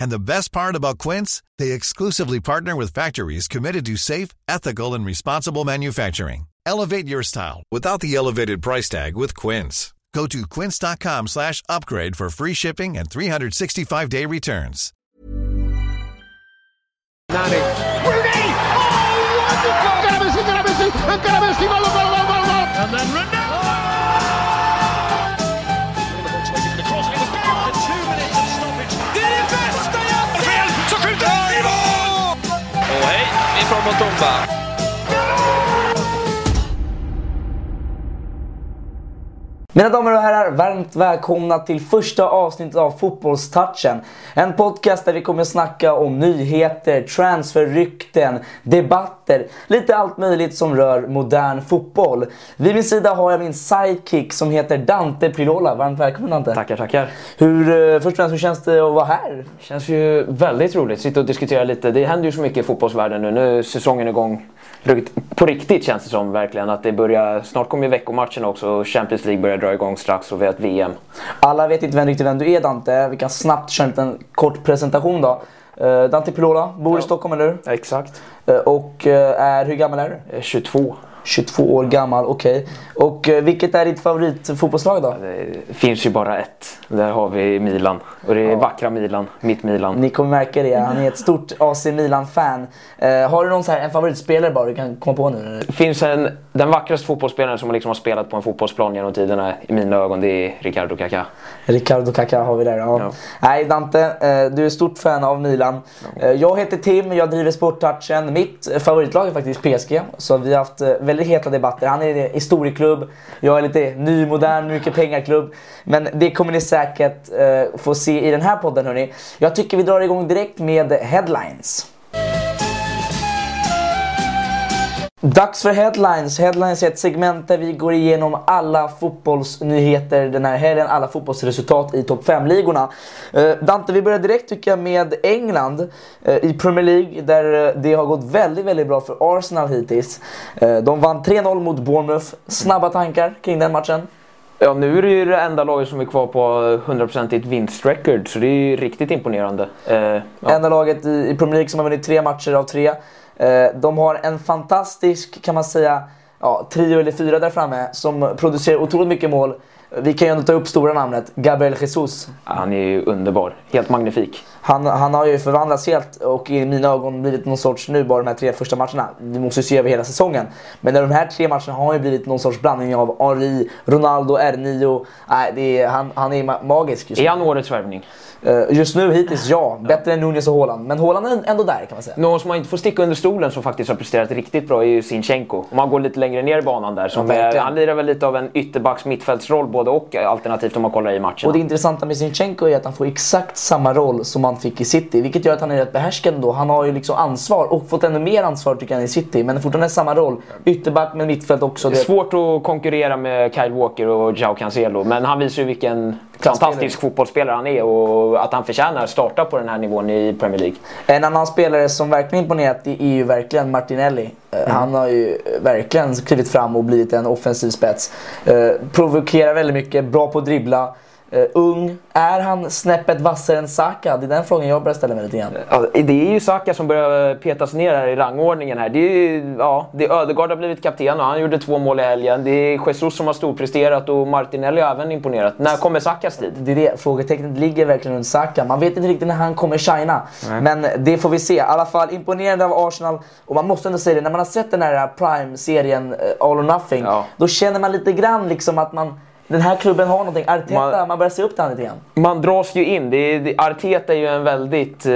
And the best part about Quince, they exclusively partner with factories committed to safe, ethical, and responsible manufacturing. Elevate your style without the elevated price tag with Quince. Go to quince.com slash upgrade for free shipping and 365-day returns. Nani. Rooney! Oh, wonderful! And then Ronaldo! Hej ifrån Mina damer och herrar, varmt välkomna till första avsnittet av Fotbollstouchen. En podcast där vi kommer snacka om nyheter, transferrykten, debatter, lite allt möjligt som rör modern fotboll. Vid min sida har jag min sidekick som heter Dante Pirola. Varmt välkommen Dante. Tackar, tackar. Hur, eh, först och främst, hur känns det att vara här? Känns ju väldigt roligt. Sitta och diskutera lite. Det händer ju så mycket i fotbollsvärlden nu. Nu är säsongen igång. På riktigt känns det som verkligen att det börjar. Snart kommer ju veckomatcherna också och Champions League börjar dra igång strax och vi har ett VM. Alla vet inte vem, riktigt vem du är Dante. Vi kan snabbt köra en kort presentation då. Eh, Dante Pirola, bor i Stockholm eller hur? Exakt. Eh, och eh, är, hur gammal är du? Eh, 22. 22 år gammal, okej. Och eh, vilket är ditt favoritfotbollslag då? Det finns ju bara ett. Där har vi Milan. Och det är vackra Milan. Mitt Milan. Ni kommer märka det, han är ett stort AC Milan-fan. Eh, har du någon så här, en favoritspelare bara du kan komma på nu? Finns en, den vackraste fotbollsspelaren som liksom har spelat på en fotbollsplan genom tiderna i mina ögon. Det är Ricardo Kaká. Ricardo Kaká har vi där. Ja. Ja. Nej Dante, eh, du är stort fan av Milan. Eh, jag heter Tim, jag driver Sporttouchen. Mitt eh, favoritlag är faktiskt PSG. Så vi har haft väldigt heta debatter. Han är en historieklubb, jag är lite nymodern, mycket pengar-klubb. Men det kommer ni säkert få se i den här podden hörni. Jag tycker vi drar igång direkt med headlines. Dags för headlines. Headlines är ett segment där vi går igenom alla fotbollsnyheter den här helgen, alla fotbollsresultat i topp 5-ligorna. Eh, Dante, vi börjar direkt tycker jag med England eh, i Premier League där eh, det har gått väldigt, väldigt bra för Arsenal hittills. De vann 3-0 mot Bournemouth. Snabba tankar kring den matchen? Ja, nu är det ju det enda laget som är kvar på 100% i ett vinstrecord. Så det är ju riktigt imponerande. Eh, ja. Enda laget i, i Premier League som har vunnit tre matcher av tre. Eh, de har en fantastisk, kan man säga, ja, trio eller fyra där framme som producerar otroligt mycket mål. Vi kan ju ändå ta upp stora namnet, Gabriel Jesus. Han är ju underbar. Helt magnifik. Han, han har ju förvandlats helt och i mina ögon blivit någon sorts, nu bara de här tre första matcherna, vi måste ju se över hela säsongen. Men de här tre matcherna har ju blivit någon sorts blandning av Henri, Ronaldo, R9. Nej, det är, han, han är ma- magisk just nu. Är han årets värvning? Eh, Just nu hittills ja, bättre än Nunez och Haaland. Men Haaland är ändå där kan man säga. Någon som man inte får sticka under stolen som faktiskt har presterat riktigt bra är ju Sinchenko. Om man går lite längre ner i banan där. Som Ja, är, han lirar väl lite av en ytterbacks mittfältsroll både och alternativt om man kollar i matchen. Och det intressanta med Sinchenko är att han får exakt samma roll som han fick i City. Vilket gör att han är rätt behärskad då. Han har ju liksom ansvar och fått ännu mer ansvar tycker jag i City. Men fortfarande samma roll. Ytterback men mittfält också. Det är svårt att konkurrera med Kyle Walker och Joao Cancelo. Men han visar ju vilken fantastisk fotbollsspelare han är och att han förtjänar att starta på den här nivån i Premier League. En annan spelare som verkligen imponerat är ju verkligen Martinelli. Eh, Mm. Han har ju verkligen klivit fram och blivit en offensiv spets. Eh, provokerar väldigt mycket, bra på att dribbla. Uh, ung. Är han snäppet vassare än Saka? Det är den frågan jag börjar ställa mig lite grann. Ja, det är ju Saka som börjar petas ner här i rangordningen. här. Det är, ja, det är Ödegaard har blivit kapten och han gjorde två mål i helgen. Det är Jesus som har storpresterat och Martinelli har även imponerat. När kommer Sakas tid? Det är det, frågetecknet ligger verkligen runt Saka. Man vet inte riktigt när han kommer shina. Men det får vi se. I alla fall imponerande av Arsenal. Och man måste ändå säga det, när man har sett den här Prime-serien eh, All or Nothing. Ja. Då känner man lite grann liksom att man, den här klubben har någonting. Arteta, man, Man- börjar se upp till honom lite grann. Man dras ju in. Det är, det, Arteta är ju en väldigt eh,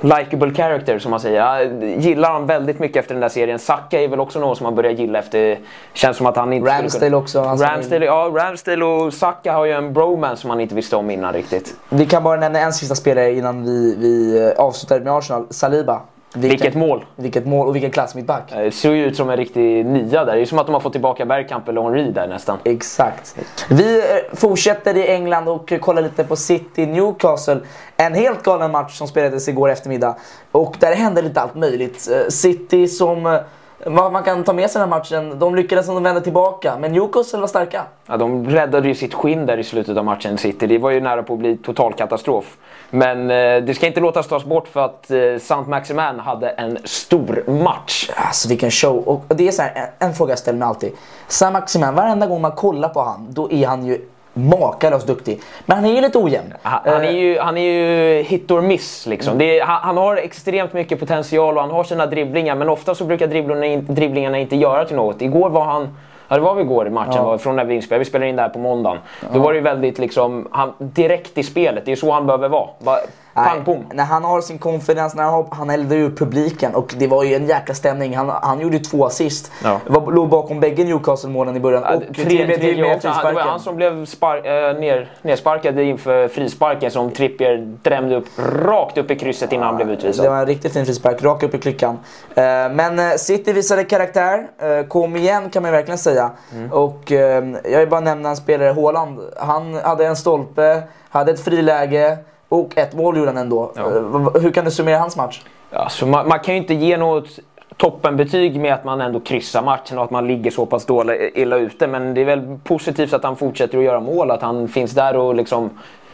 likable character som man säger. Jag gillar han väldigt mycket efter den där serien. Saka är väl också någon som man börjar gilla efter... Känns som att han inte Ramsdale också, hans Ramsdale, ja, Ramsdale och Saka har ju en bromance som man inte visste om innan riktigt. Vi kan bara nämna en sista spelare innan vi, vi eh, avslutar med Arsenal. Saliba. Vilket mål! Vilket mål och vilken klass mittback. Det ser ju ut som en riktig nia där. Det är som att de har fått tillbaka Bergkamp eller Henry där nästan. Exakt. Vi eh, fortsätter i England och kollar lite på City Newcastle. En helt galen match som spelades igår eftermiddag. Och där hände lite allt möjligt. Eh, City som, eh, vad man kan ta med sig den här matchen, de lyckades som de vände tillbaka. Men Newcastle var starka. Ja, de räddade ju sitt skinn där i slutet av matchen, City. Det var ju nära på att bli total katastrof. Men eh, det ska inte låtas tas bort för att eh, Saint Maximin hade en stor match. Alltså vilken show. Och det är så här, en, en fråga jag ställer mig alltid. Sam Maximin, varenda gång man kollar på han, då är han ju makalöst duktig. Men han är ju lite ojämn. Han, han, är ju, han är ju hit or miss liksom. Det är, han, han har extremt mycket potential och han har sina dribblingar men ofta så brukar dribblingarna, in- dribblingarna inte göra till något. Igår var han Ja, det var vi igår i matchen, var från när vi inspelade. Vi spelade in det här på måndagen. Då var det ju väldigt liksom, han, direkt i spelet. Det är så han behöver vara. Bara, pang, pom. när han har sin confidence, när han, har, han eldar ur publiken och det var ju en jäkla stämning. Han, han gjorde ju två assist. Ja. Var, låg bakom bägge Newcastle-målen i början. Ja, och tre, tre tredje med. Han- Det var frisparken. han som blev spar, äh, ner, nersparkad inför frisparken som Trippier drämde upp rakt upp i krysset innan han blev utvisad. Det var en riktigt fin frispark, rakt upp i klyckan. Eh, men eh, City visade karaktär, eh, kom igen kan man verkligen säga. Mm. Och eh, jag vill bara nämna en spelare, Haaland. Han hade en stolpe, hade ett friläge och ett mål gjorde han ändå. Ja. Eh, hur kan du summera hans match? Alltså, man, man kan ju inte ge något toppenbetyg med att man ändå kryssar matchen och att man ligger så pass dåligt, illa ute. Men det är väl positivt att han fortsätter att göra mål, att han finns där och liksom...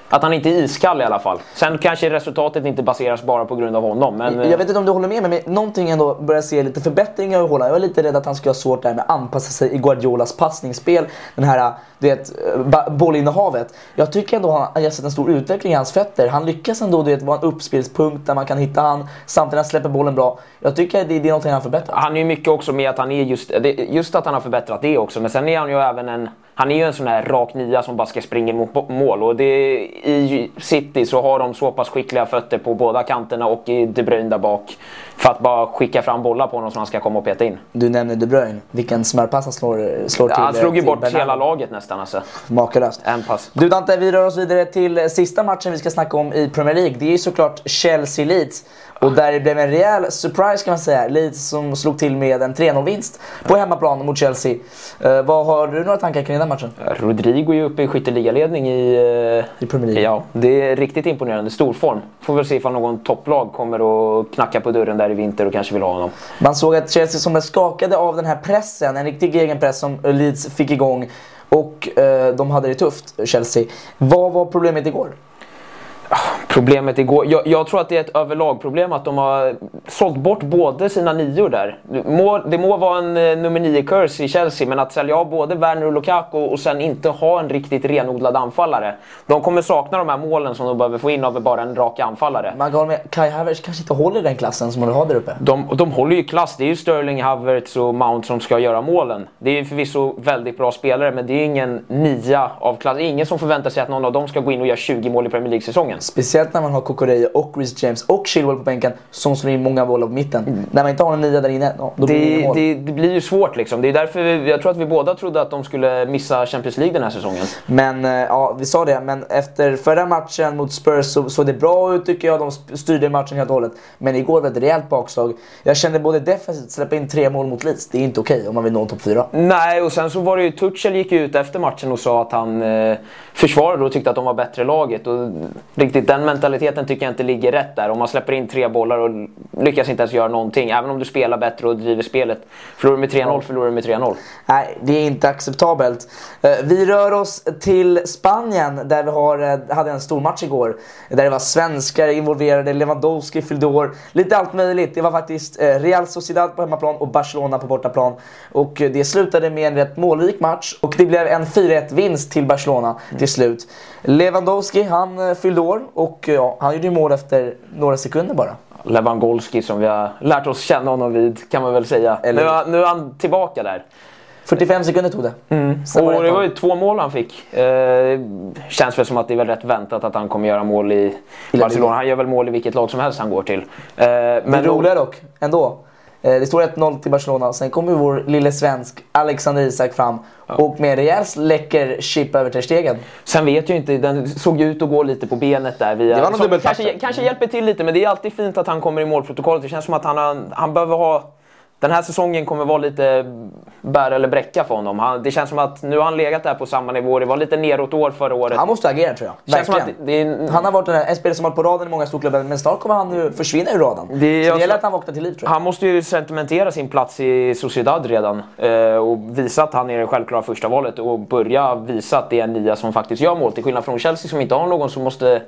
Att han inte är iskall i alla fall. Sen kanske resultatet inte baseras bara på grund av honom. Men, eh, Jag vet inte om du håller med mig, men någonting ändå börjar se lite förbättringar i Haaland. Jag är lite rädd att han ska ha svårt där med att anpassa sig i Guardiolas passningsspel. Den här, du vet, ba- bollinnehavet. Jag tycker ändå han, jag har sett en stor utveckling i hans fötter. Han lyckas ändå du vet, vara en uppspelspunkt där man kan hitta han samtidigt han släpper bollen bra. Jag tycker det, det är någonting han förbättrat. Han är ju mycket också med att han är just, just att han har förbättrat det också. Men sen är han ju även en, han är ju en sån här rak nia som bara ska springa mot mål. Och det, i City så har de så pass skickliga fötter på båda kanterna och i De Bruyne där bak. För att bara skicka fram bollar på honom som han ska komma och peta in. Du nämner De Bruyne. Vilken smörpass han slår, slår till. han slog ju till bort Bernardo. hela laget nästan alltså. Makalöst. En pass. Du Dante, vi rör oss vidare till eh, sista matchen vi ska snacka om i Premier League. Det är ju såklart Chelsea-Leeds. Och där det blev en rejäl surprise kan man säga. Leeds som slog till med en 3-0-vinst på hemmaplan mot Chelsea. Eh, vad Har du några tankar kring den matchen? Rodrigo är ju uppe i skytteligaledning i... eh, I Premier League. Ja, det är riktigt imponerande. Stor form. Får väl se ifall någon topplag kommer och knacka på dörren där i vinter och kanske vill ha honom. Man såg att Chelsea som är skakade av den här pressen, en riktig egen press som Leeds fick igång. Och eh, de hade det tufft, Chelsea. Vad var problemet igår? Problemet igår, jag, jag tror att det är ett överlagproblem att de har sålt bort både sina nior där. Må, det må vara en eh, nummer 9 curse i Chelsea men att sälja av både Werner och Lukaku och sen inte ha en riktigt renodlad anfallare. De kommer sakna de här målen som de behöver få in av bara en rak anfallare. Man kan med, Kai Havertz kanske inte håller den klassen som de har där uppe. De, de håller ju klass. Det är ju Sterling, Havertz och Mount som ska göra målen. Det är ju förvisso väldigt bra spelare men det är ingen nia av klass. Det är ingen som förväntar sig att någon av dem ska gå in och göra 20 mål i Premier League-säsongen. Speciellt när man har Kokoreya och Chris James och Chilwell på bänken som slår in många bollar på mitten. När man inte har en nia där inne, då blir det mål. det, det blir ju svårt liksom. Det är därför vi, jag tror att vi båda trodde att de skulle missa Champions League den här säsongen. Men eh, ja, vi sa det. Men efter förra matchen mot Spurs så såg det bra ut tycker jag. De styrde matchen helt och hållet. Men igår var det ett rejält bakslag. Jag kände både defensivt, släppa in tre mål mot Leeds. Det är inte okej om man vill nå topp fyra. Nej, och sen så var det ju Tuchel gick ut efter matchen och sa att han eh, försvarade och tyckte att de var bättre laget. Och riktigt den mentaliteten tycker jag inte ligger rätt där. Om man släpper in tre bollar och lyckas inte ens göra någonting. Även om du spelar bättre och driver spelet. Förlorar du med 3-0, förlorar du med 3-0. Nej, det är inte acceptabelt. Eh, vi rör oss till Spanien där vi har, eh, hade en stor match igår. Där det var svenskar involverade, Lewandowski fyllde år, lite allt möjligt. Det var faktiskt eh, Real Sociedad på hemmaplan och Barcelona på bortaplan. Och det slutade med en rätt målrik match och det blev en 4-1 vinst till Barcelona till slut. Lewandowski, han fyllde år och ja, han gjorde ju mål efter några sekunder bara. Lewandowski som vi har lärt oss känna honom vid kan man väl säga. Eller- Nu, nu är han tillbaka där. 45 sekunder tog det. Sen Och det var ju två mål han fick. Eh, känns väl som att det är väl rätt väntat att han kommer göra mål i Barcelona. Han gör väl mål i vilket lag som helst han går till. Eh, Men men det roliga dock, ändå. Eh, Det står 1-0 till Barcelona. Sen kommer ju vår lille svensk Alexander Isak fram. Och med en rejäl läcker chip över Ter Stegen. Sen vet jag inte, den såg ut att gå lite på benet där. Via, Det var någon som kanske, kanske hjälper till lite, men det är alltid fint att han kommer i målprotokollet. Det känns som att han, har, han behöver ha... Den här säsongen kommer vara lite bära eller bräcka för honom. Han, det känns som att nu har han legat där på samma nivå. Det var lite neråt år förra året. Han måste agera tror jag. Känns som Verkligen. att det- det Han har varit en, spelare som har varit på raden i många storklubbar men snart kommer han ju försvinna ur raden. Det- Så det gäller att han vaknar till liv tror jag. Han måste ju sentimentera sin plats i Sociedad redan eh, och visa att han är det självklara första valet och börja visa att det är en nia som faktiskt gör mål. Till skillnad från Chelsea som inte har någon så måste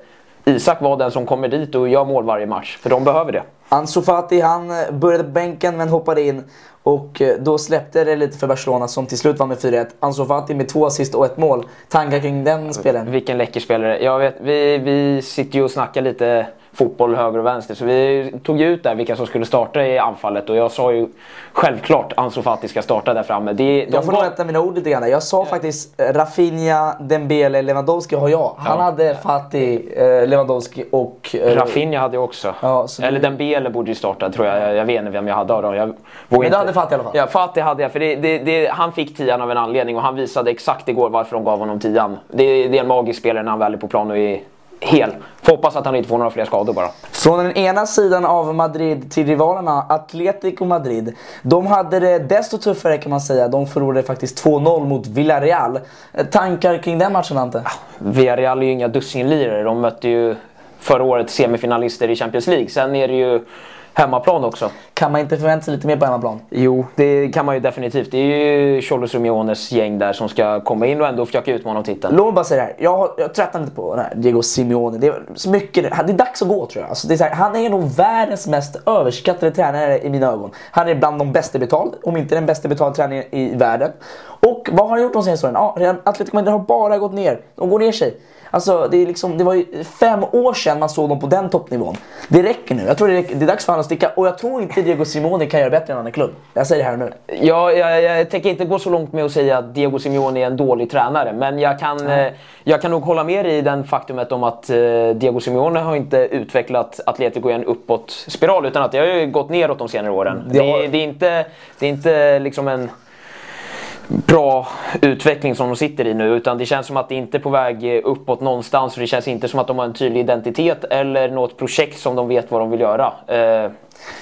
Isak vara den som kommer dit och gör mål varje match. För de behöver det. Ansu Fati han eh, började på bänken men hoppade in. Och eh, då släppte det lite för Barcelona som till slut vann med 4-1. Ansu Fati med två assist och ett mål. Tankar kring den spelaren? Vilken läcker spelare. Jag vet, vi, vi sitter ju och snackar lite fotboll höger och vänster. Så vi tog ut där vilka som skulle starta i anfallet och jag sa ju självklart Ansu Fati ska starta där framme. Det, de Jag får nog rätta mina ord lite grann. Jag sa faktiskt eh, Rafinha, Dembele, Lewandowski har jag. Han hade Fati, eh, Lewandowski och... eh, Rafinha hade jag också. Ja, Eller du- Dembele borde ju starta tror jag. Jag, vet inte vem jag hade av dem. Jag Men du hade Fati i alla fall? Ja, Fati hade jag. För det, det, det, han fick tian av en anledning och han visade exakt igår varför de gav honom tian. Det, det är en magisk spelare när han väl är på plan och är hel. Får hoppas att han inte får några fler skador bara. Från den ena sidan av Madrid till rivalerna, Atletico Madrid. De hade det desto tuffare kan man säga. De förlorade faktiskt 2-0 mot Villarreal. Eh, Tankar kring den matchen Ante? Villarreal är ju inga dussinlirare. De mötte ju förra året semifinalister i Champions League. Sen är det ju hemmaplan också. Kan man inte förvänta sig lite mer på hemmaplan? Jo, det kan man ju definitivt. Det är ju Cholos Simeones gäng där som ska komma in och ändå försöka utmana titeln. Låt mig bara säga det här. Jag, jag tröttnar lite på den här Diego Simeone. Det är så mycket, det är dags att gå tror jag. Alltså det är här, han är nog världens mest överskattade tränare i mina ögon. Han är bland de bästa betald, om inte den bästa betalda tränaren i världen. Och vad har han gjort de senaste åren? Ja, Atletico Madrid har bara gått ner. De går ner sig. Alltså, det, är liksom, det var ju fem år sedan man såg dem på den toppnivån. Det räcker nu. Jag tror det, räcker. det är dags för honom att sticka. Och jag tror inte Diego Simone kan göra bättre än en annan klubb. Jag säger det här nu. Ja, jag, jag tänker inte gå så långt med att säga att Diego Simeone är en dålig tränare. Men jag kan, eh, jag kan nog hålla med dig i den faktumet om att eh, Diego Simeone har inte utvecklat Atletico i en uppåt spiral. Utan att det har ju gått neråt de senare åren. Det Det, det, är, inte, det är inte liksom en bra utveckling som de sitter i nu. Utan det känns som att det inte är på väg uppåt någonstans. Och det känns inte som att de har en tydlig identitet eller något projekt som de vet vad de vill göra. Eh,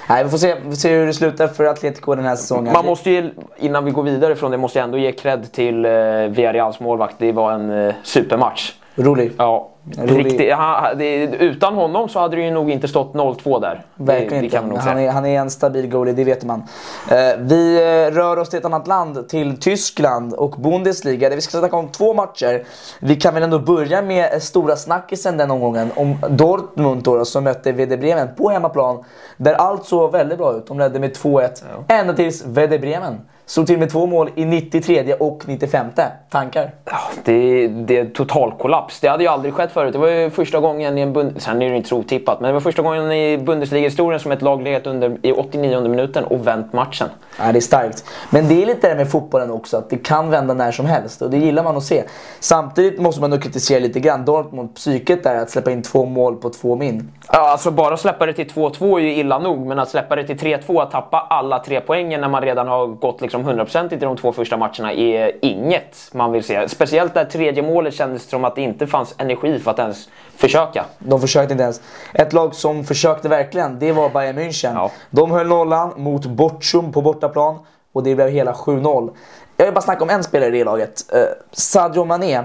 Nej, vi får se, vi får se hur det slutar för Atletico den här säsongen. man måste ju, innan vi går vidare från det, måste jag ändå ge cred till eh, Villarreals målvakt. Det var en eh, supermatch. Rolig. Ja, Rolig. riktigt. Han, det, utan honom så hade det ju nog inte stått 0-2 där. Verkligen det, det inte. han, är, han är en stabil goalie, det vet man. Eh, vi eh, rör oss till ett annat land, till Tyskland och Bundesliga. Där vi ska snacka om två matcher. Vi kan väl ändå börja med eh, stora snackisen den omgången. Om Dortmund då, som mötte Werder Bremen på hemmaplan. Där allt såg väldigt bra ut. De ledde med 2-1. Ända tills Werder Bremen slog till med två mål i 93 och 95. Tankar? Ja, det, det är total kollaps. Det hade ju aldrig skett förut. Det var ju första gången i en Bund... Sen är det inte otippat, men det var första gången i Bundesliga-historien som ett lag legat under i 89 minuten och vänt matchen. Ja, det är starkt. Men det är lite det med fotbollen också, att det kan vända när som helst. Och det gillar man att se. Samtidigt måste man nog kritisera lite grann Dortmund, psyket där, att släppa in två mål på två min. Ja, alltså bara släppa det till 2-2 är ju illa nog, men att släppa det till 3-2, att tappa alla tre poängen när man redan har gått liksom 100% i de två första matcherna är inget man vill se. Speciellt där tredje målet kändes som att det inte fanns energi för att ens försöka. De försökte inte ens. Ett lag som försökte verkligen, det var Bayern München. Ja. De höll nollan mot Bortsum på bortaplan och det blev hela 7-0. Jag vill bara snacka om en spelare i det laget. Eh, Sadio Mané.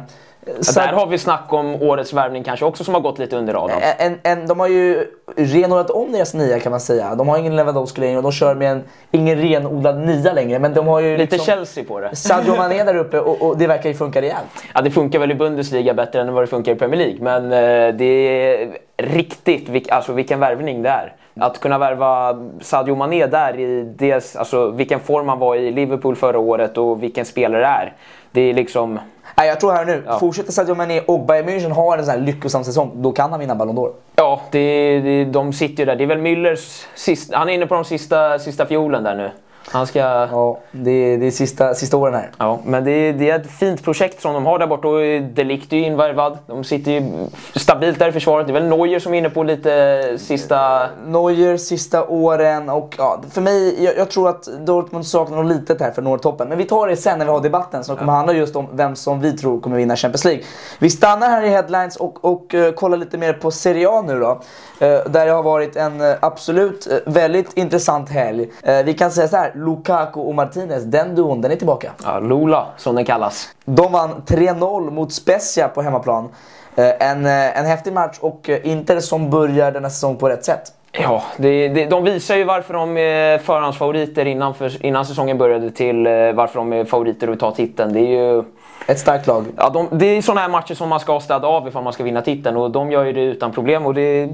Så Där har vi snack om årets värvning kanske också som har gått lite under radarn. en, en, de har ju renodlat om deras nia kan man säga. De har ingen Lewandowski längre och de kör med en, ingen renodlad nia längre. Men de har ju Lite liksom Chelsea på det. Sadio Mané där uppe och, och det verkar ju funka rejält. Ja, det funkar väl i Bundesliga bättre än vad det funkar i Premier League. Men eh, det är riktigt vilk, alltså, vilken värvning det är. Att kunna värva Sadio Mané där i dels, alltså, vilken form han var i Liverpool förra året och vilken spelare det är. Det är liksom... Nej, jag tror här nu, Ja. fortsätter Sadio Mané och Bayern München har en sån här lyckosam säsong, då kan han vinna Ballon d'Or. Ja, det, det, de sitter ju där. Det är väl Müllers sista... Han är inne på de sista, sista fiolen där nu. Han ska... Ja, det, är- det är sista, sista åren här. Ja, men det är, det är ett fint projekt som de har där borta och Delict är ju invärvad. De sitter ju stabilt där i försvaret. Det är väl Neuer som är inne på lite sista... Neuer sista åren och ja, för mig, jag, jag tror att Dortmund saknar något litet här för att nå toppen. Men vi tar det sen när vi har debatten som kommer handla just om vem som vi tror kommer vinna Champions League. Vi stannar här i headlines och, och eh, kollar lite mer på Serie A nu då. Eh, där det har varit en eh, absolut väldigt intressant helg. Vi kan säga så här, Lukaku och Martinez, den duon, den är tillbaka. Ja, Lola, som den kallas. De vann 3-0 mot Spezia på hemmaplan. Eh, En, eh, en häftig match och eh, Inter som börjar denna säsong på rätt sätt. Ja, det, det, de visar ju varför de är förhandsfavoriter innan, för, innan säsongen började till varför de är favoriter att ta titeln. Det är ju... Ett starkt lag. Ja, de, det är sådana här matcher som man ska städa av ifall man ska vinna titeln och de gör ju det utan problem. Och det,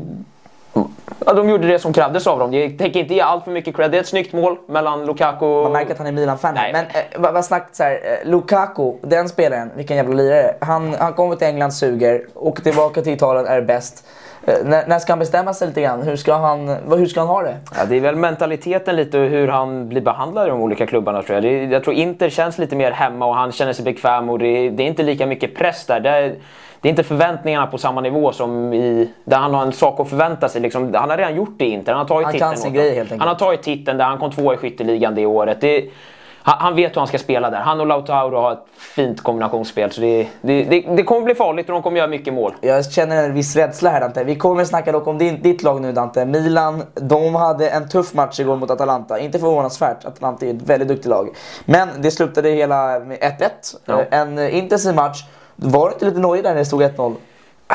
ja, de gjorde det som krävdes av dem. Jag tänker inte ge allt för mycket cred. Det är ett snyggt mål mellan Lukaku och... Man märker att han är Milan-fan. Men eh, vad, vad snackt så här, eh, Lukaku, den spelaren, vilken jävla lirare. Han, han kommer till England, suger, åker tillbaka till Italien, är bäst. Eh, när, när ska han bestämma sig lite grann? Hur ska han, hur ska han ha det? Ja, det är väl mentaliteten lite och hur han blir behandlad i de olika klubbarna tror jag. Det, jag tror Inter känns lite mer hemma och han känner sig bekväm och det, det är inte lika mycket press där. Det är, det är inte förväntningarna på samma nivå som i... Där han har en sak att förvänta sig. Liksom, han har redan gjort det i Inter. Han har tagit Han titeln kan sin grej, helt enkelt. Han har tagit titeln där han kom tvåa i skytteligan det året. Det, han vet hur han ska spela där. Han och Lautaro har ett fint kombinationsspel. Så det, det, det, det kommer bli farligt och de kommer göra mycket mål. Jag känner en viss rädsla här Dante. Vi kommer snacka dock om din, ditt lag nu Dante. Milan, de hade en tuff match igår mot Atalanta. Inte förvånansvärt, Atalanta är ett väldigt duktigt lag. Men det slutade hela med 1-1. Ja. En intensiv match. Var det inte lite nojig där när det stod 1-0?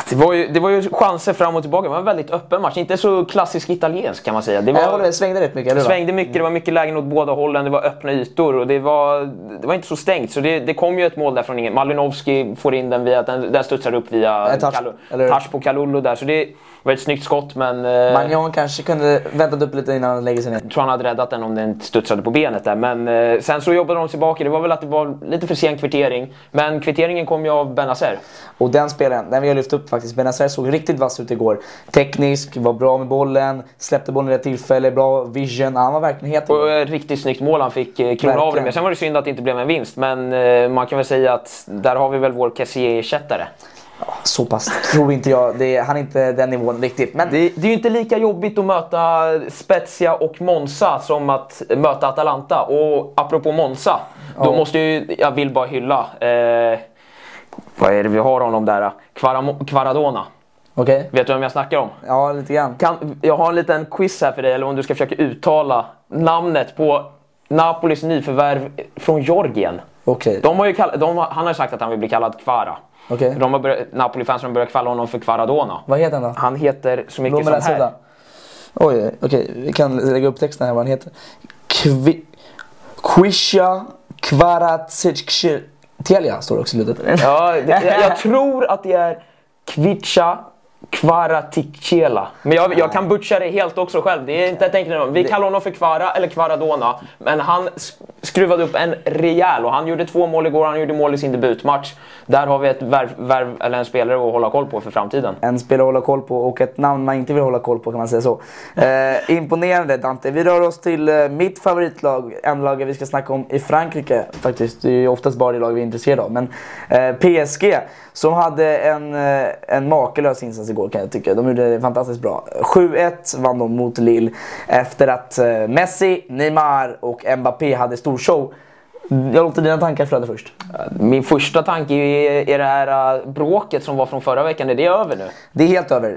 Det var, ju, det var ju chanser fram och tillbaka. Det var en väldigt öppen match. Inte så klassisk italiensk kan man säga. Det var, med, det svängde rätt mycket, det svängde mycket, det var mycket lägen åt båda hållen, det var öppna ytor och det var, det var inte så stängt. Så det, det kom ju ett mål där från ingen. Malinowski får in den via, den, den studsar upp via En touch, touch på Kalulu där. Så det var ett snyggt skott men... eh, Magnan kanske kunde väntat upp lite innan han lägger sig ner. jag tror han hade räddat den om den studsade på benet där. Men eh, sen så jobbade de tillbaka. Det var väl att det var lite för sen kvittering. Men kvitteringen kom ju av Benazer. Och den spelaren, den vill jag lyfta upp faktiskt. Benazer såg riktigt vass ut igår. Teknisk, var bra med bollen, släppte bollen i rätt tillfälle, bra vision. Han var verkligen het. Och ett riktigt snyggt mål han fick eh, klona av det med. Sen var det synd att det inte blev en vinst. Men eh, man kan väl säga att där har vi väl vår Kessier-ersättare. Så pass tror inte jag. Är, han är inte den nivån riktigt. Men Det, det är ju inte lika jobbigt att möta Spezia och Monza som att möta Atalanta. Och apropå Monza, då Ja. måste ju, jag vill bara hylla, eh, vad är det vi har honom där? Kvaramo- Kvaradona. okej. Vet du vem jag snackar om? Ja, lite grann. Kan, jag har en liten quiz här för dig, eller om du ska försöka uttala namnet på Napolis nyförvärv från Georgien. Okej. De har ju kall, de har, han har ju sagt att han vill bli kallad Kvara. Okej. De börjat, Napoli-fansen börjat kalla honom för Kvaradona. Vad heter han då? Han heter så mycket som här. det. Oj, okej. Vi kan lägga upp texten här vad han heter. Kvi... Quisha Kvaratskhelia står det också i slutet. Ja, det, jag, jag tror att det är Kvicha Kvaratskhelia. Men jag, jag kan butcha det helt också själv. Det är inte ett enkelt namn. Vi kallar honom för Kvara eller Kvaradona. Men han sk- skruvade upp en rejäl och han gjorde två mål igår. Han gjorde mål i sin debutmatch. Där har vi ett värv, värv, eller en spelare att hålla koll på för framtiden. En spelare att hålla koll på och ett namn man inte vill hålla koll på kan man säga så. Eh, imponerande Dante. Vi rör oss till eh, mitt favoritlag, en lag vi ska snacka om i Frankrike faktiskt. Det är ju oftast bara det lag vi är intresserade av. Men eh, PSG som hade en, eh, en makalös insats igår kan jag tycka. De gjorde det fantastiskt bra. 7-1 vann de mot Lille efter att eh, Messi, Neymar och Mbappé hade stor show. Jag låter dina tankar flöda först. Min första tanke är, är det här äh, bråket som var från förra veckan. Är det över nu? Det är helt över.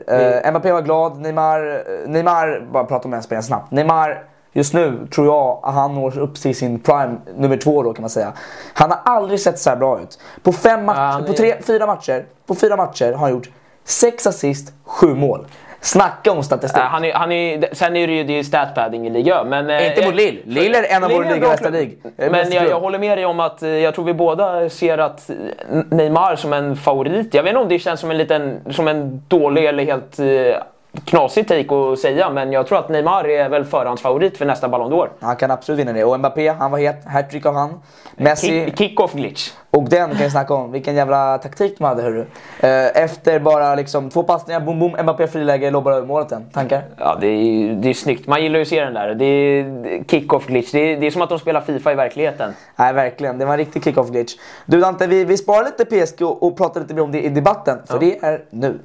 Uh, Mbappé var glad, Neymar, eh, Neymar bara prata om den spelaren snabbt. Neymar Just nu tror jag att han når upp till sin prime nummer två då kan man säga. Han har aldrig sett så här bra ut. På, fem matcher, han är- på tre, fyra matcher, på fyra matcher har han gjort sex assist, sju mål. Snacka om statistik. Äh, han är, han är, sen är det ju det är statpadding i Liga men... eh, Inte mot Lille. Lille är en av våra är en liga bra bästa klubb. lig. Eh, Men jag, jag håller med dig om att jag tror vi båda ser att Neymar som en favorit. Jag vet inte om det känns som en liten, som en dålig eller helt knasig take att säga men jag tror att Neymar är väl förhandsfavorit för nästa Ballon d'Or. Han kan absolut vinna det. Och Mbappé, han var het. Hattrick av han. Messi. Kick- Kick-off glitch. Och den kan jag snacka om. Vilken jävla taktik de hade hörru. Eh, Efter bara liksom två passningar, boom boom, Mbappé friläge, lobbar över målet den. Tankar? Ja, det är, det är snyggt. Man gillar ju att se den där. Det är kick-off glitch. Det är, det är som att de spelar Fifa i verkligheten. Nej, verkligen. Det var en riktig kick-off glitch. Du Dante, vi, vi sparar lite PSG och, och pratar lite mer om det i debatten. För det är nu.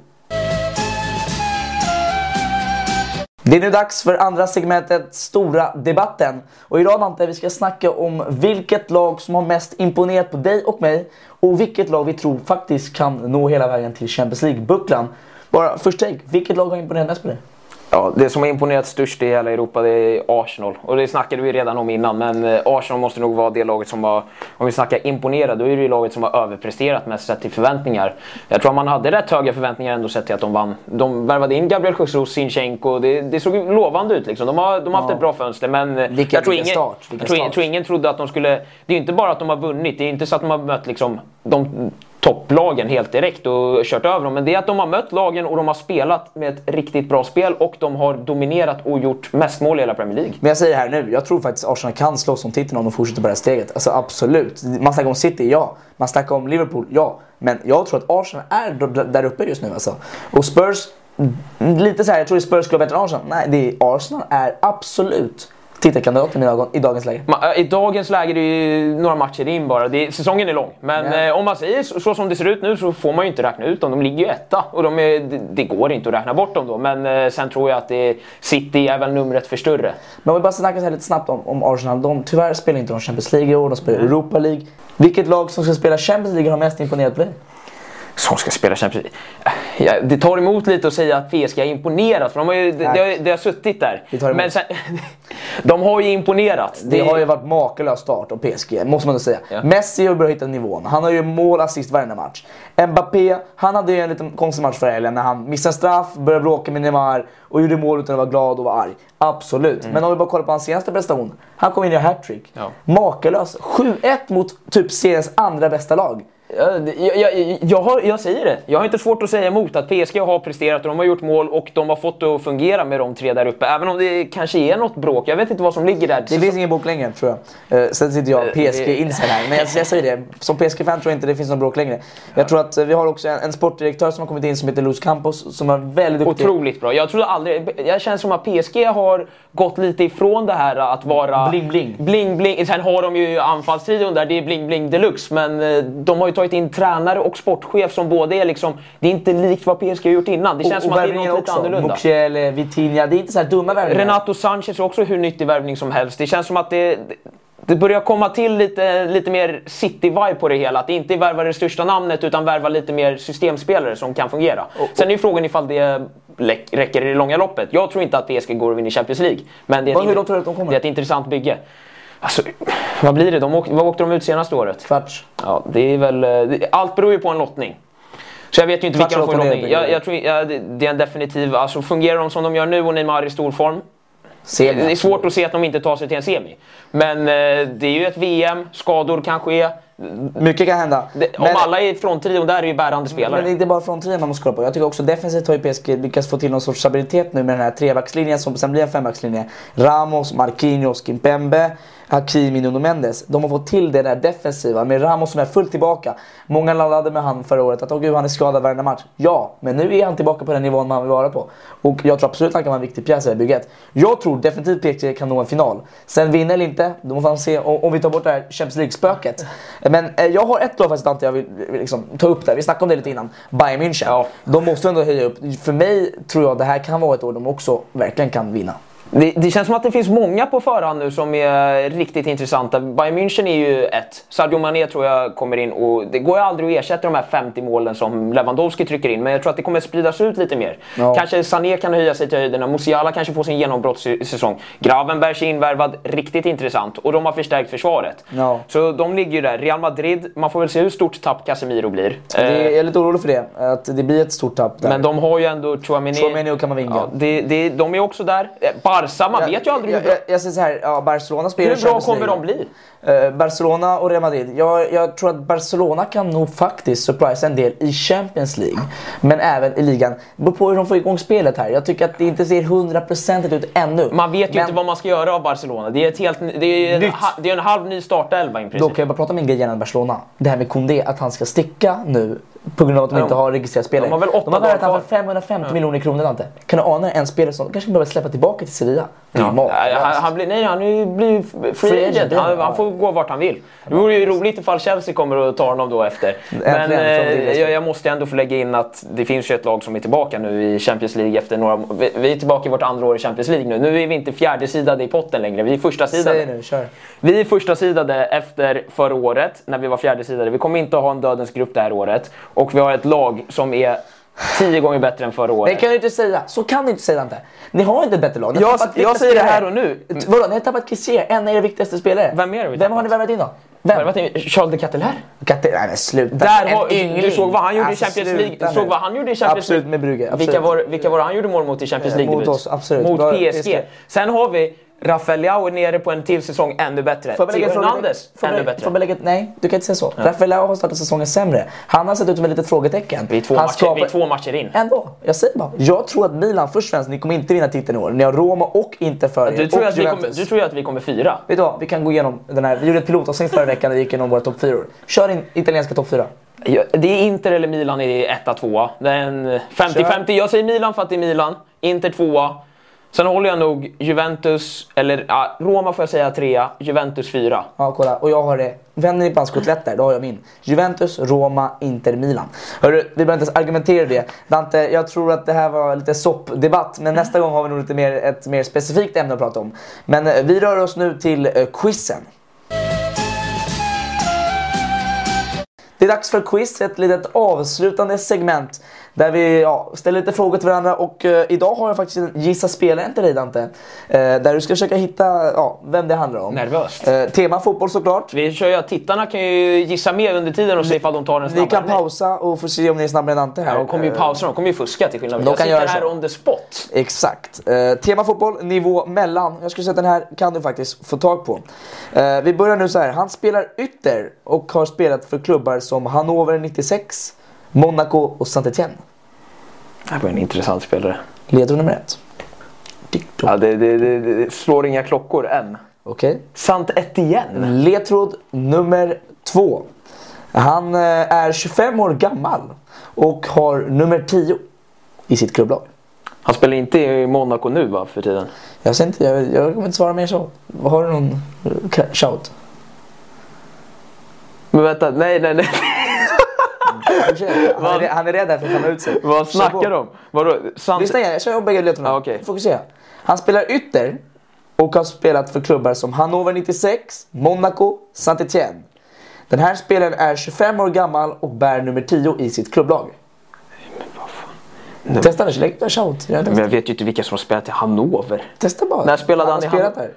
Det är nu dags för andra segmentet, Stora debatten. Och idag Dante, vi ska snacka om vilket lag som har mest imponerat på dig och mig. Och vilket lag vi tror faktiskt kan nå hela vägen till Champions League-bucklan. Bara först take, vilket lag har imponerat mest på dig? Ja, det som har imponerat störst i hela Europa det är Arsenal. Och det snackade vi redan om innan, men eh, Arsenal måste nog vara det laget som har, om vi snackar imponerat, då är det ju laget som har överpresterat mest sett till förväntningar. Jag tror att man hade rätt höga förväntningar ändå sett till att de vann. De värvade in Gabriel Jesus, Sinchenko, det, det såg lovande ut liksom. De har, de har haft Ja. ett bra fönster, men jag, tror ingen, start, jag, tror, jag tror ingen trodde att de skulle... Det är ju inte bara att de har vunnit, det är inte så att de har mött liksom de topplagen helt direkt och kört över dem. Men det är att de har mött lagen och de har spelat med ett riktigt bra spel och de har dominerat och gjort mest mål i hela Premier League. Men jag säger det här nu, jag tror faktiskt Arsenal kan slåss om titeln om de fortsätter på det här steget. Alltså absolut. Man snackar om City, ja. Man snackar om Liverpool, ja. Men jag tror att Arsenal är där uppe just nu alltså. Och Spurs, mm, lite så här, jag tror att Spurs skulle vara bättre än Arsenal. Nej, det är, Arsenal är absolut titelkandidaten i, ögon, i dagens läge. Äh, I dagens läge är det ju några matcher in bara. Det, säsongen är lång. Men Ja. eh, om man säger så, så som det ser ut nu så får man ju inte räkna ut dem. De ligger ju etta och de är, det, det går inte att räkna bort dem då. Men eh, sen tror jag att det, City är väl numret för större. Men om vi bara snackar så här lite snabbt om, om Arsenal. De, tyvärr spelar inte de Champions League i år, de spelar Europa League. Vilket lag som ska spela Champions League har mest imponerat på dig? Som ska spela Champions League. Ja, det tar emot lite att säga att PSG har imponerat, för de har ju, det, det, har, det har suttit där. Det. Men sen, de har ju imponerat. Det har ju varit makalös start av PSG, måste man säga. Ja. Messi har börjat hitta nivån. Han har ju mål, assist varje match. Mbappé, han hade ju en liten konstig match förra helgen när han missade straff, började bråka med Neymar och gjorde mål utan att vara glad och vara arg. Absolut. Men om vi bara kollar på hans senaste prestation. Han kom in i hattrick. Ja. Makalös. 7-1 mot typ seriens andra bästa lag. Jag, jag, jag, har, jag säger det. Jag har inte svårt att säga emot att PSG har presterat och de har gjort mål och de har fått det att fungera med de tre där uppe. Även om det kanske är något bråk. Jag vet inte vad som ligger där. Det finns ingen bok längre tror jag. Uh, sen sitter jag Eh, PSG det- inside här. Men jag, säger det, som PSG-fan tror jag inte det finns någon bråk längre. Jag tror att eh, vi har också en, en sportdirektör som har kommit in som heter Luz Campos som är väldigt duktig. Otroligt bra. Jag trodde aldrig... Jag känner som att PSG har gått lite ifrån det här att vara... Bling, bling. Bling bling. Sen har de ju anfallstrion där, det är bling bling deluxe. Men eh, de har ju tagit in tränare och sportchef som båda är liksom... Det är inte likt vad PSG har gjort innan. Det känns som att det är något lite annorlunda. Mukiele, Vitinha, det är inte så här dumma värvningar. Renato Sanchez är också hur nyttig värvning som helst. Det känns som att det, det börjar komma till lite, lite mer city-vibe på det hela. Att det inte är värva det största namnet utan värva lite mer systemspelare som kan fungera. Sen är ju frågan ifall det räcker i det långa loppet. Jag tror inte att PSG går och vinner Champions League. Men det är, Vad- ett, du att de det är ett intressant bygge. Alltså, vad blir det? De åkte, vad åkte de ut senaste året? Kvarts. Ja, det är väl, eh, allt beror ju på en lottning. Så jag vet ju inte Kvarts vilka de får lottning. Jag, jag tror, ja, det, är en definitiv... Alltså fungerar de som de gör nu och Neymar är i stor form. Semi. Det är svårt att se att de inte tar sig till en semi. Men eh, det är ju ett VM, skador kan ske. Mycket kan hända. Det, om alla i fronttrion där är ju bärande spelare. Men det är inte bara från trion man måste kolla på. Jag tycker också defensivt har ju PSG lyckats få till någon sorts stabilitet nu med den här trebackslinjen som sen blir en fembackslinje. Ramos, Marquinhos, Kimpembe, Hakimi, Nuno Mendes. De har fått till det där defensiva med Ramos som är fullt tillbaka. Många laddade med han förra året att åh gud han är skadad varenda match. Ja, men nu är han tillbaka på den nivån man vill vara på. Och jag tror absolut han kan vara en viktig pjäs i det här bygget. Jag tror definitivt PSG kan nå en final. Sen vinna eller inte, då får man se om, vi tar bort det här Champions League-spöket. Men eh, jag har ett lag faktiskt Dante jag vill vill liksom, ta upp där. Vi snackade om det lite innan. Bayern München. Ja. De måste ändå höja upp. För mig tror jag det här kan vara ett år de också verkligen kan vinna. Det, det, känns som att det finns många på förhand nu som är riktigt intressanta. Bayern München är ju ett. Sadio Mané tror jag kommer in och det går ju aldrig att ersätta de här 50 målen som Lewandowski trycker in. Men jag tror att det kommer spridas ut lite mer. Ja. Kanske Sané kan höja sig till höjderna. Musiala kanske får sin genombrottssäsong. Gravenbergs är invärvad, riktigt intressant. Och de har förstärkt försvaret. Ja. Så de ligger ju där. Real Madrid, man får väl se hur stort tapp Casemiro blir. Det, Eh, jag är lite orolig för det, att det blir ett stort tapp där. men de har ju ändå Chouameni. Chouameni och Camavinga. Ja, det, det, de är också där. Eh, Barca, man vet ju aldrig hur bra, jag, jag säger så här, ja, Barcelona spelar hur bra kommer de bli. Uh, Barcelona och Real Madrid. Jag, jag tror att Barcelona kan nog faktiskt surprisa en del i Champions League. Men även i ligan. Det beror på hur de får igång spelet här. Jag tycker att det inte ser hundraprocentigt ut ännu. Man vet ju Men inte vad man ska göra av Barcelona. Det är, ett helt, det är, en, ha- det är en halv ny startelva i princip. Då kan jag bara prata om en grej gällande Barcelona. Det här med Koundé, att han ska sticka nu på grund av att de Ja, inte har registrerat spelare. de har väl åtta de har värvat han för 550 miljoner kronor Dante. Kan du ana en spelare som kanske behöver släppa tillbaka till Sevilla? Ja. Nej, han, han blir, nej, han blir free, Free agent. Han, han får gå vart han vill. Det vore ju roligt ifall Chelsea kommer och tar honom då efter. Men eh, jag, jag måste ändå få lägga in att det finns ju ett lag som är tillbaka nu i Champions League efter några... Vi, vi är tillbaka i vårt andra år i Champions League nu. Nu är vi inte fjärdesidade i potten längre. Vi är första sidade. Säg nu, kör. Vi är första sidade efter förra året när vi var fjärde sidade. Vi kommer inte att ha en dödens grupp det här året. Och vi har ett lag som är tio gånger bättre än förra Det året. kan du inte säga. Så kan du inte säga Dante. Ni har inte ett bättre lag. Ni Jag- jag säger det här och nu. T- Vadå? Ni har tappat Kessier, en av era viktigaste spelare. Vem är det vi Vem har ni värvat in då? Vem? Värvat in Charles de Catelaire. Katte... Nej men sluta. Där En har, yngling. du såg vad han gjorde Alltså, i Champions League. Du såg vad han gjorde i Champions Absolut, League. med Brugge. Absolut. Vilka var, vilka var det han gjorde mål mot i Champions Eh, League? mot oss, absolut. Mot PSG. PSG. Sen har vi Rafael Leao nere på en till säsong ännu bättre. Theo Hernandez ännu bättre. ett- Nej, du kan inte säga så. Rafael Leao har startat säsongen sämre. Han har sett ut som ett litet frågetecken. Vi är två, Han matcher, skapar- vi är två matcher in. Ändå, jag säger bara. Jag tror att Milan först och främst, ni kommer inte vinna titeln i år. Ni har Roma och Inter för er. Du tror, och att vi kommer, du tror ju att vi kommer fyra? Vet du vad, vi kan gå igenom den här. Vi gjorde ett pilotavsnitt förra veckan där vi gick igenom våra topp 4 Kör in italienska topp 4. Ja, Det är Inter eller Milan i etta, tvåa. Det är en 50-50. Jag säger Milan för att det är Milan. Inter tvåa. Sen håller jag nog Juventus, eller ja, Roma får jag säga trea, Juventus fyra. Ja, kolla. Och jag har det. Vänder ni på hans kotletter, då har jag min. Juventus, Roma, Inter, Milan. Hörru, vi behöver inte ens argumentera det. Dante, jag tror att det här var lite soppdebatt. Men nästa gång har vi nog lite mer, ett mer specifikt ämne att prata om. Men eh, vi rör oss nu till eh, quizen. Det är dags för quiz, ett litet avslutande segment. Där vi ja, ställer lite frågor till varandra och eh, idag har jag faktiskt en gissa spelaren till dig Dante. Eh, där du ska försöka hitta ja, vem det handlar om. Nervöst. Eh, tema fotboll såklart. Vi kör ju tittarna kan ju gissa med under tiden och se ifall de tar den Vi snabbare. kan än mig. pausa och få se om ni är snabbare än Dante här. Ja, de kommer ju pausa, de kommer ju fuska till skillnad. De Jag kan sitter här så. on the spot. Exakt. Eh, tema fotboll, nivå mellan. Jag skulle säga att den här kan du faktiskt få tag på. Eh, vi börjar nu så här. Han spelar ytter och har spelat för klubbar som Hannover 96, Monaco och Saint-Étienne. Det här var en intressant spelare. Ledtråd nummer ett. Ja, det, det, det, det slår inga klockor än. Okej. Sant Etienne. Ledtråd nummer två. Han eh, är 25 år gammal och har nummer 10 i sitt klubblag. Han spelar inte i Monaco nu va, för tiden? Jag, ser inte, jag, jag kommer inte svara mer så. Har du någon eh, shout? Men vänta, nej nej nej. Han är, han är rädd för att skämma ut sig. Vad snackar du om? Vadå? Sant... Lyssna igen, jag kör bägge ledtrådarna. Ja, okej. Fokusera. Han spelar ytter och har spelat för klubbar som Hannover 96, Monaco, Saint-Étienne. Den här spelaren är 25 år gammal och bär nummer 10 i sitt klubblag. Testa nu, lägg en shout. Jag Men jag vet ju inte vilka som har spelat i Hannover. Testa bara. När spelade har han i Hannover?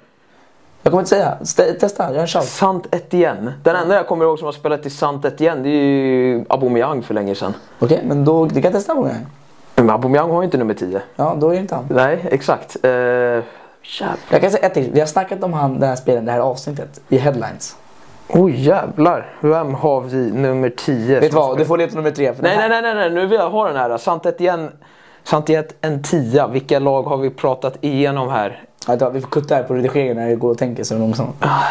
Jag kommer inte säga. St- testa, gör en shout. Sant Etienne. Den enda jag kommer ihåg som har spelat i Sant Etienne det är ju Aubameyang för länge sedan. Okej, men då, du kan testa gång. Men Aubameyang har ju inte nummer 10. Ja, då är det inte han. Nej, exakt. Uh. Jag kan säga ett till. Vi har snackat om han, den här spelaren, det här avsnittet i headlines. Oj jävlar. Vem har vi nummer 10? Vet du vad? Du får leta nummer tre. För Nej, den nej, nej, nej, nej, nu vill jag ha den här. Sant Etienne. Sant Etienne en 10. Vilka lag har vi pratat igenom här? Vänta, vi får kutta här på redigeringen när det går och tänker så långsamt. Ah,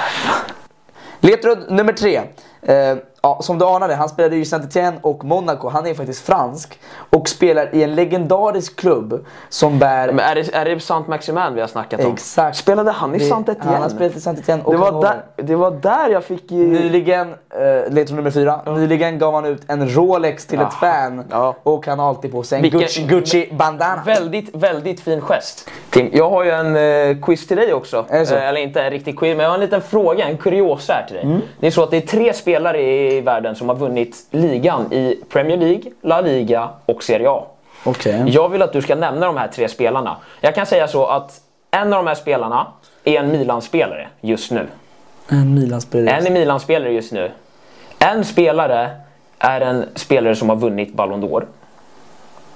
Ledtråd nummer tre. Eh, Ja, som du anade, han spelade i Saint-Étienne och Monaco. Han är faktiskt fransk och spelar i en legendarisk klubb som bär... Men är det, är det Saint Maximin vi har snackat om? Exakt. Spelade han i Det- Saint Etienne? Han har spelat i Saint-Étienne och det, var där, det var där jag fick... ju- Nyligen, eh, ledtråd nummer fyra, nyligen gav han ut en Rolex till ett fan Ja. och han har alltid på sig en Vilken- Gucci, Gucci bandana. Väldigt, väldigt fin gest. Tim, jag har ju en eh, quiz till dig också. Eh, eller inte en riktig quiz, men jag har en liten fråga, en kuriosa här till dig. Mm. Det är så att det är tre spelare i världen som har vunnit ligan i Premier League, La Liga och Serie A. Okej. Jag vill att du ska nämna de här tre spelarna. Jag kan säga så att en av de här spelarna är en Milan-spelare just nu. En Milan-spelare. En är Milan-spelare just nu. En spelare är en spelare som har vunnit Ballon d'Or.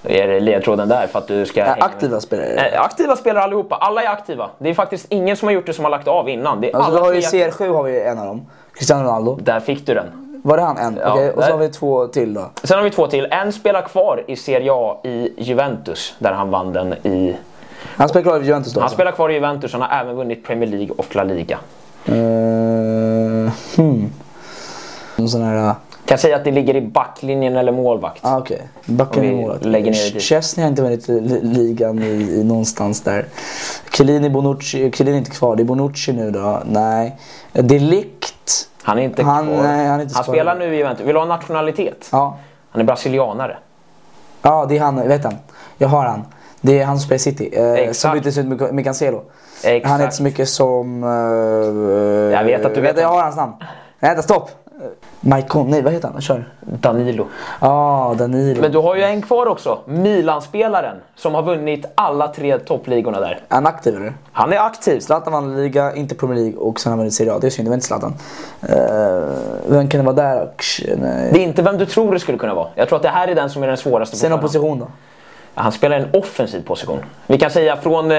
Det är ledtråden där för att du ska... Äh, aktiva spelare. Eh, aktiva spelare allihopa. Alla är aktiva. Det är faktiskt ingen som har gjort det som har lagt av innan. Det är Alltså, vi alla har aktiva. CR7 har vi en av dem. Cristiano Ronaldo. Där fick du den. Var det han en? Ja, Okej, och så har vi två till då. Sen har vi två till. En spelar kvar i Serie A i Juventus. Där han vann den i... Han spelar kvar i Juventus då Han spelar kvar i Juventus. Han har även vunnit Premier League och La Liga. Uh, hmm. Någon sån här... Kan säga att det ligger i backlinjen eller målvakt. Ah, Okej, Om i vi målet. lägger ner det. Chesney har inte vunnit li- ligan i, i någonstans där. Chiellini, Bonucci. Chiellini är inte kvar. Det är Bonucci nu då. Nej. Delikt. Han är inte Han- kvar. nej, han är inte han spelar nu i Juventus. Vill du ha nationalitet? Ja. Han är brasilianare. Ja, det är han. Vet han. Jag har han. Det är han som spelar City. Eh, Exakt. som byttes ut med, Cancelo. Exakt. Han heter så mycket som... Uh, Jag vet att du vet Jag det. har hans namn. Nej, vänta, stopp. Maicon. Nej, vad heter han? Kör. Danilo. Ja, ah, Danilo. Men du har ju en kvar också. Milan-spelaren som har vunnit alla tre toppligorna där. Är han aktiv eller? Han är aktiv. Zlatan vann Liga, inte Premier League och sen har han vunnit Serie A. Det är synd, det var inte Zlatan. Uh, vem kan det vara där? Nej. Det är inte vem du tror det skulle kunna vara. Jag tror att det här är den som är den svåraste Säg någon position då. Han spelar en offensiv position. Vi kan säga från eh,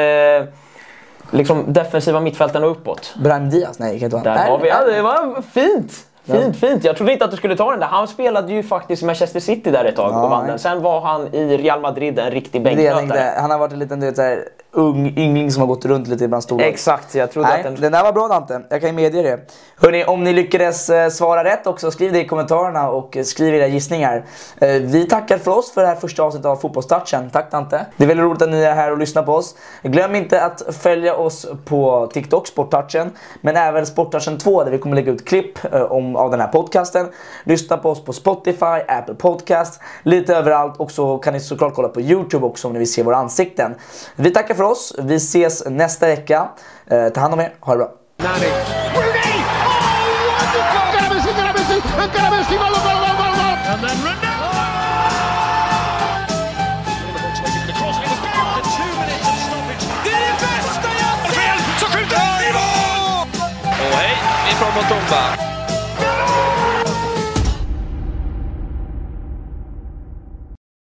liksom defensiva mittfältarna och uppåt. Brahim Diaz? Nej, det kan inte vara Där har vi, ja, det var fint! Fint, fint. Jag trodde inte att du skulle ta den där. Han spelade ju faktiskt i Manchester City där ett tag Ja, och vann den. Sen var han i Real Madrid en riktig bänknötare. Han har varit en liten du vet, så här, ung yngling som har gått runt lite bland stora. Exakt, jag trodde Nej, att den... den där var bra Dante. Jag kan ju medge det. Hörrni, om ni lyckades eh, svara rätt också, skriv det i kommentarerna och eh, skriv era gissningar. Eh, Vi tackar för oss för det här första avsnittet av Fotbollstouchen. Tack Dante. Det är väldigt roligt att ni är här och lyssnar på oss. Glöm inte att följa oss på TikTok, Sporttouchen, men även Sporttouchen 2 där vi kommer lägga ut klipp om, av den här podcasten. Lyssna på oss på Spotify, Apple Podcast, lite överallt och så kan ni såklart kolla på Youtube också om ni vill se våra ansikten. Vi tackar för oss. Vi ses nästa vecka. Eh, Ta hand om er. Ha det bra. Rooney!